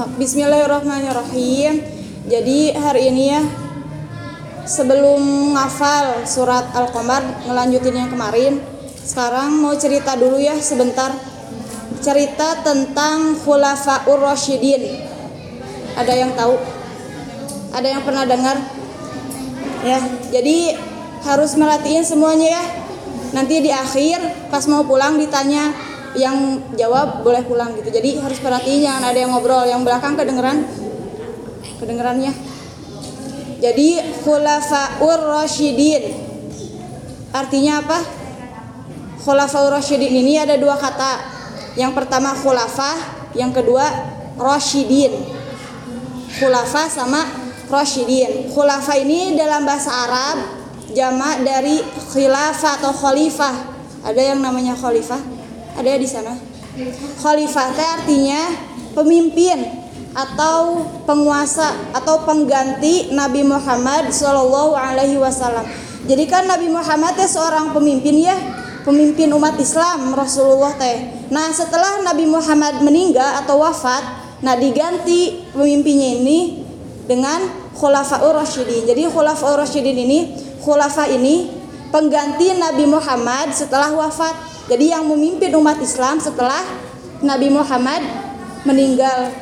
Bismillahirrahmanirrahim. Jadi hari ini ya sebelum ngafal surat Al-Qamar ngelanjutin yang kemarin, sekarang mau cerita dulu ya sebentar. Cerita tentang Khulafaur Rasyidin. Ada yang tahu? Ada yang pernah dengar? Ya, jadi harus merhatiin semuanya ya. Nanti di akhir pas mau pulang ditanya yang jawab boleh pulang gitu. Jadi harus perhatiin jangan ada yang ngobrol. Yang belakang kedengeran kedengerannya. Jadi khulafaur rasyidin. Artinya apa? Khulafaur rasyidin ini ada dua kata. Yang pertama khulafah yang kedua rasyidin. Khulafa sama rasyidin. Khulafa ini dalam bahasa Arab jamak dari khilafah atau khalifah. Ada yang namanya khalifah ada di sana khalifah teh artinya pemimpin atau penguasa atau pengganti Nabi Muhammad Shallallahu Alaihi Wasallam. Jadi kan Nabi Muhammad teh seorang pemimpin ya, pemimpin umat Islam Rasulullah teh. Nah setelah Nabi Muhammad meninggal atau wafat, nah diganti pemimpinnya ini dengan Khulafaur Rasyidin. Jadi Khulafaur Rasyidin ini, khulafa ini pengganti Nabi Muhammad setelah wafat. Jadi yang memimpin umat Islam setelah Nabi Muhammad meninggal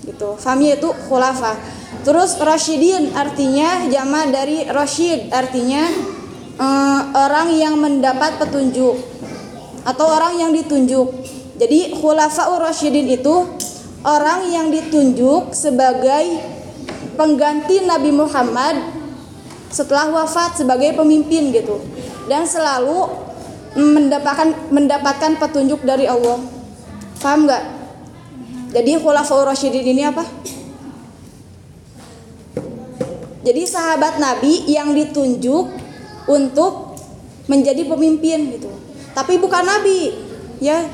gitu. Fami itu khulafa. Terus Rashidin artinya jama dari Rashid artinya uh, orang yang mendapat petunjuk atau orang yang ditunjuk. Jadi khulafa Rashidin itu orang yang ditunjuk sebagai pengganti Nabi Muhammad setelah wafat sebagai pemimpin gitu. Dan selalu mendapatkan mendapatkan petunjuk dari Allah. Paham nggak? Jadi khulafaur rasyidin ini apa? Jadi sahabat Nabi yang ditunjuk untuk menjadi pemimpin gitu. Tapi bukan nabi, ya.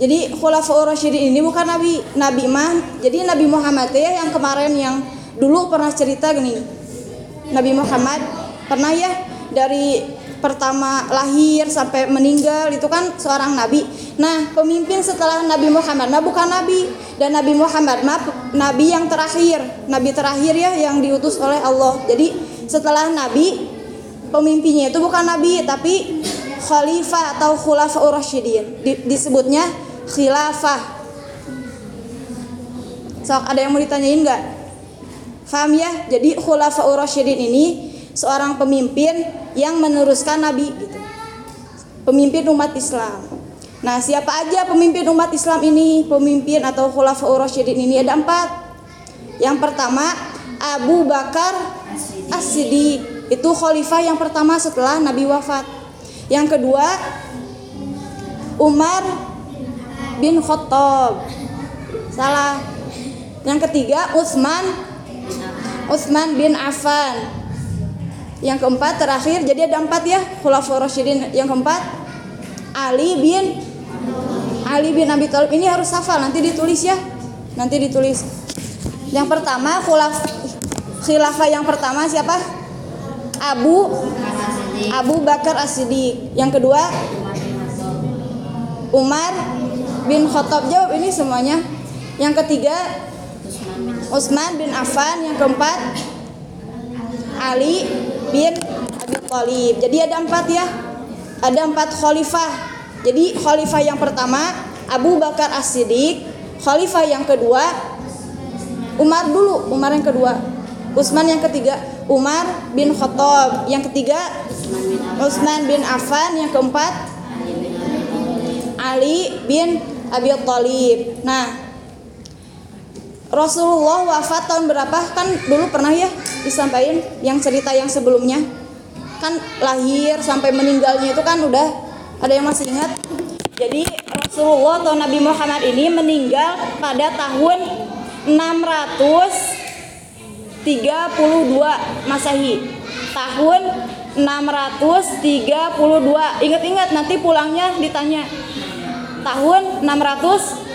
Jadi khulafaur rasyidin ini bukan nabi, nabi mah. Jadi Nabi Muhammad ya yang kemarin yang dulu pernah cerita gini. Nabi Muhammad pernah ya dari pertama lahir sampai meninggal itu kan seorang nabi. Nah, pemimpin setelah Nabi Muhammad nah bukan nabi dan Nabi Muhammad mah nabi yang terakhir, nabi terakhir ya yang diutus oleh Allah. Jadi setelah nabi pemimpinnya itu bukan nabi tapi khalifah atau khulafaur rasyidin. Di, disebutnya khilafah. Sok ada yang mau ditanyain nggak? Faham ya? Jadi khulafaur rasyidin ini seorang pemimpin yang meneruskan Nabi gitu. Pemimpin umat Islam. Nah, siapa aja pemimpin umat Islam ini? Pemimpin atau khulafaur rasyidin ini ada empat. Yang pertama Abu Bakar As-Siddiq. Itu khalifah yang pertama setelah Nabi wafat. Yang kedua Umar bin Khattab. Salah. Yang ketiga Utsman Utsman bin Affan. Yang keempat terakhir jadi ada empat ya Khulafaur Rasyidin. Yang keempat Ali bin Ali bin Abi Thalib ini harus hafal nanti ditulis ya. Nanti ditulis. Yang pertama khulaf khilafah yang pertama siapa? Abu Abu Bakar As-Siddiq. Yang kedua Umar bin Khattab jawab ini semuanya. Yang ketiga Utsman bin Affan, yang keempat Ali bin Abi Thalib. Jadi ada empat ya. Ada empat khalifah. Jadi khalifah yang pertama Abu Bakar As-Siddiq, khalifah yang kedua Umar dulu, Umar yang kedua. Utsman yang ketiga, Umar bin Khattab. Yang ketiga Utsman bin Affan, yang keempat Ali bin Abi Thalib. Nah, Rasulullah wafat tahun berapa? Kan dulu pernah ya disampaikan yang cerita yang sebelumnya. Kan lahir sampai meninggalnya itu kan udah ada yang masih ingat. Jadi Rasulullah atau Nabi Muhammad ini meninggal pada tahun 632 Masehi. Tahun 632. Ingat-ingat nanti pulangnya ditanya. Tahun 600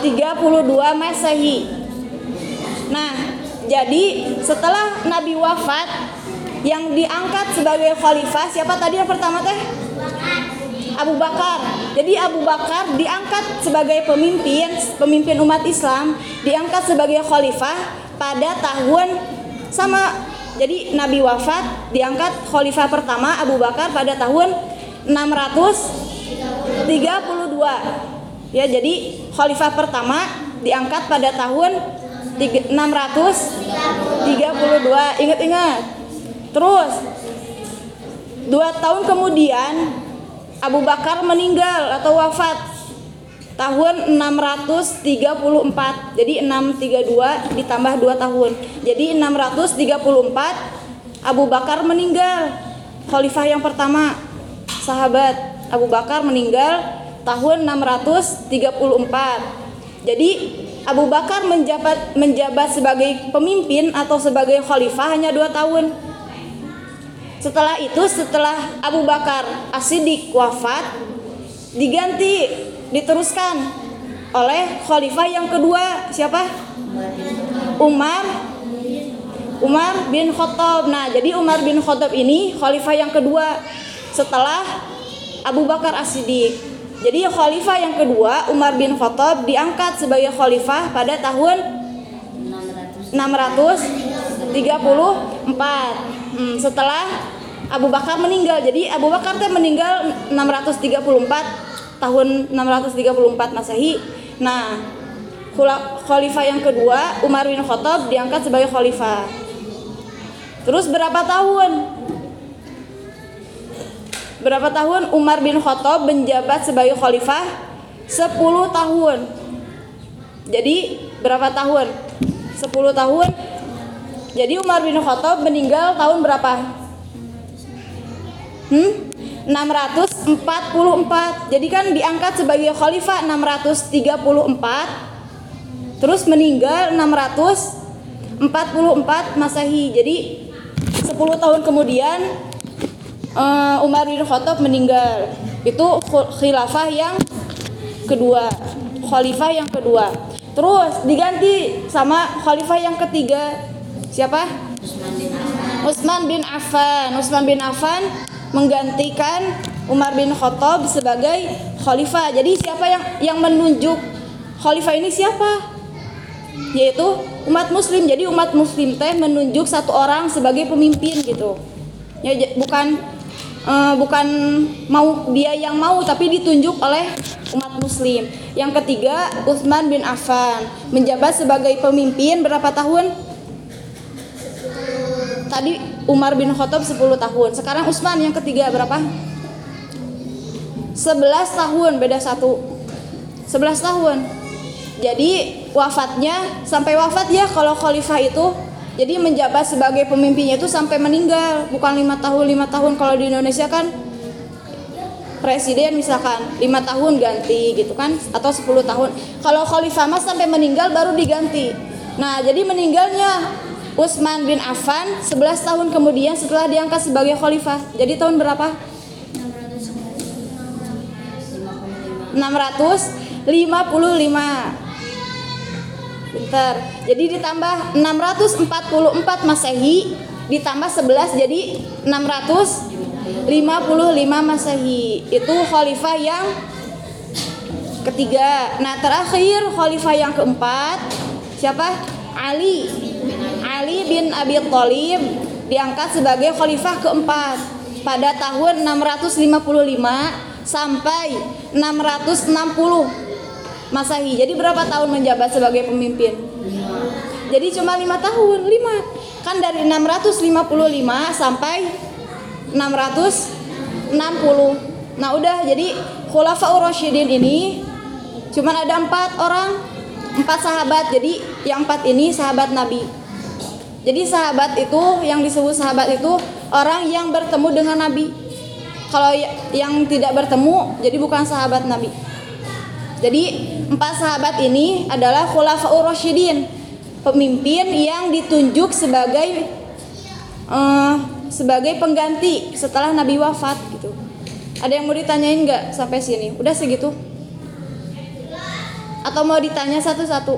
32 Masehi. Nah, jadi setelah Nabi wafat yang diangkat sebagai khalifah siapa tadi yang pertama teh? Abu Bakar. Jadi Abu Bakar diangkat sebagai pemimpin, pemimpin umat Islam, diangkat sebagai khalifah pada tahun sama jadi Nabi wafat diangkat khalifah pertama Abu Bakar pada tahun 632. Ya, jadi khalifah pertama diangkat pada tahun 632. Ingat-ingat. Terus dua tahun kemudian Abu Bakar meninggal atau wafat. Tahun 634 jadi 632 ditambah 2 tahun. Jadi 634 Abu Bakar meninggal. Khalifah yang pertama sahabat Abu Bakar meninggal tahun 634 jadi Abu Bakar menjabat menjabat sebagai pemimpin atau sebagai khalifah hanya dua tahun setelah itu setelah Abu Bakar As-Siddiq wafat diganti diteruskan oleh khalifah yang kedua siapa? Umar Umar bin Khattab. Nah, jadi Umar bin Khattab ini khalifah yang kedua setelah Abu Bakar As-Siddiq. Jadi khalifah yang kedua Umar bin Khattab diangkat sebagai khalifah pada tahun 634 hmm, setelah Abu Bakar meninggal. Jadi Abu Bakar teh meninggal 634 tahun 634 Masehi. Nah, khalifah yang kedua Umar bin Khattab diangkat sebagai khalifah. Terus berapa tahun? Berapa tahun Umar bin Khattab menjabat sebagai khalifah? 10 tahun. Jadi berapa tahun? 10 tahun jadi Umar bin Khattab meninggal tahun berapa? Hmm? 644. Jadi kan diangkat sebagai khalifah 634. Terus meninggal 644 Masehi. Jadi 10 tahun kemudian uh, Umar bin Khattab meninggal. Itu khilafah yang kedua, khalifah yang kedua. Terus diganti sama khalifah yang ketiga Siapa? Utsman bin Affan. Utsman bin Affan menggantikan Umar bin Khattab sebagai khalifah. Jadi siapa yang yang menunjuk khalifah ini siapa? Yaitu umat muslim. Jadi umat muslim teh menunjuk satu orang sebagai pemimpin gitu. Ya bukan uh, bukan mau dia yang mau tapi ditunjuk oleh umat muslim. Yang ketiga Utsman bin Affan menjabat sebagai pemimpin berapa tahun? tadi Umar bin Khattab 10 tahun. Sekarang Utsman yang ketiga berapa? 11 tahun beda satu. 11 tahun. Jadi wafatnya sampai wafat ya kalau khalifah itu jadi menjabat sebagai pemimpinnya itu sampai meninggal bukan lima tahun lima tahun kalau di Indonesia kan presiden misalkan lima tahun ganti gitu kan atau 10 tahun kalau khalifah mas sampai meninggal baru diganti nah jadi meninggalnya Utsman bin Affan 11 tahun kemudian setelah diangkat sebagai khalifah. Jadi tahun berapa? 655. Bentar. Jadi ditambah 644 Masehi ditambah 11 jadi 655 Masehi. Itu khalifah yang ketiga. Nah, terakhir khalifah yang keempat siapa? Ali Ali bin Abi Thalib diangkat sebagai khalifah keempat pada tahun 655 sampai 660 Masehi. Jadi berapa tahun menjabat sebagai pemimpin? Jadi cuma lima tahun, lima. Kan dari 655 sampai 660. Nah udah jadi Khulafaur Rasyidin ini cuma ada empat orang, empat sahabat. Jadi yang empat ini sahabat Nabi. Jadi sahabat itu yang disebut sahabat itu orang yang bertemu dengan Nabi. Kalau ya, yang tidak bertemu jadi bukan sahabat Nabi. Jadi empat sahabat ini adalah khulafaur rasyidin, pemimpin yang ditunjuk sebagai uh, sebagai pengganti setelah Nabi wafat gitu. Ada yang mau ditanyain nggak sampai sini? Udah segitu? Atau mau ditanya satu-satu?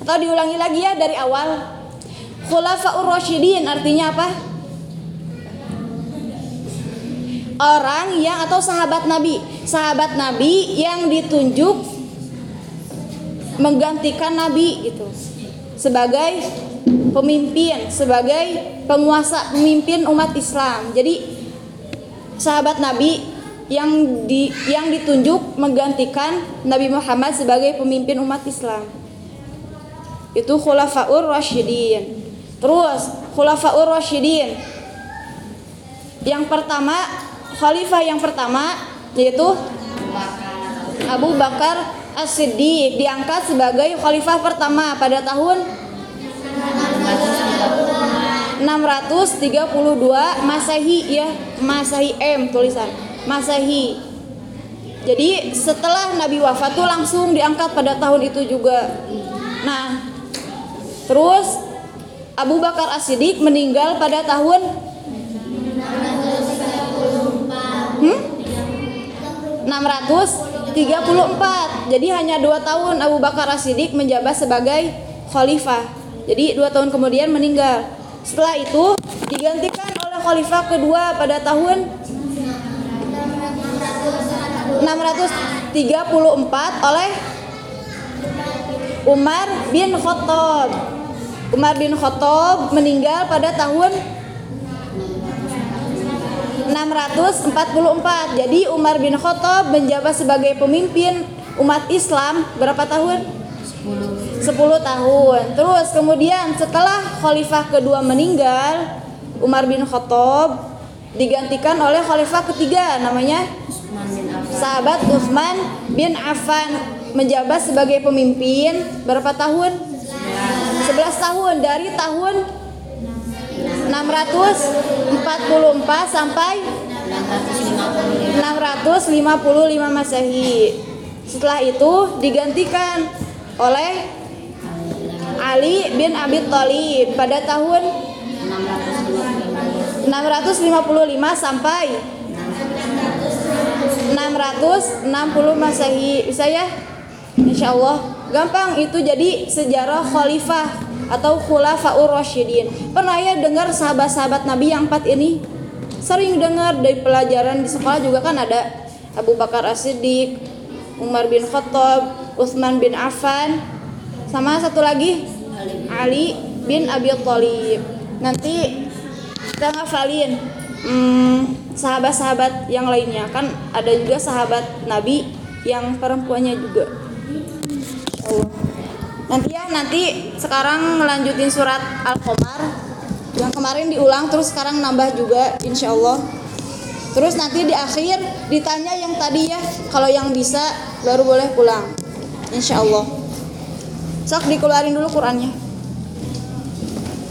Atau diulangi lagi ya dari awal. Khulafaur Rasyidin artinya apa? Orang yang atau sahabat Nabi, sahabat Nabi yang ditunjuk menggantikan Nabi gitu sebagai pemimpin, sebagai penguasa, pemimpin umat Islam. Jadi sahabat Nabi yang di yang ditunjuk menggantikan Nabi Muhammad sebagai pemimpin umat Islam. Itu khulafaur rasyidin. Terus khulafaur rasyidin. Yang pertama, khalifah yang pertama yaitu Abu Bakar As-Siddiq diangkat sebagai khalifah pertama pada tahun 632 Masehi ya, Masehi M tulisan. Masehi. Jadi setelah Nabi wafat tuh langsung diangkat pada tahun itu juga. Nah, terus Abu Bakar As-Siddiq meninggal pada tahun hmm? 634. Jadi hanya dua tahun Abu Bakar As-Siddiq menjabat sebagai khalifah. Jadi dua tahun kemudian meninggal. Setelah itu digantikan oleh khalifah kedua pada tahun 634 oleh Umar bin Khattab. Umar bin Khattab meninggal pada tahun 644. Jadi Umar bin Khattab menjabat sebagai pemimpin umat Islam berapa tahun? 10 tahun. Terus kemudian setelah khalifah kedua meninggal, Umar bin Khattab digantikan oleh khalifah ketiga namanya sahabat Utsman bin Affan menjabat sebagai pemimpin berapa tahun? 11 tahun dari tahun 644 sampai 655 Masehi. Setelah itu digantikan oleh Ali bin Abi Thalib pada tahun 655 sampai 660 Masehi. Bisa ya? Insya Allah gampang itu jadi sejarah khalifah atau khulafaur rasyidin. Pernah ya dengar sahabat-sahabat Nabi yang empat ini? Sering dengar dari pelajaran di sekolah juga kan ada Abu Bakar As-Siddiq, Umar bin Khattab, Utsman bin Affan, sama satu lagi Ali bin Abi Thalib. Nanti kita ngafalin hmm, sahabat-sahabat yang lainnya kan ada juga sahabat Nabi yang perempuannya juga. Oh. Nanti ya nanti sekarang ngelanjutin surat Al-Qamar yang kemarin diulang terus sekarang nambah juga insya Allah. Terus nanti di akhir ditanya yang tadi ya kalau yang bisa baru boleh pulang insya Allah. Sok dikeluarin dulu Qurannya.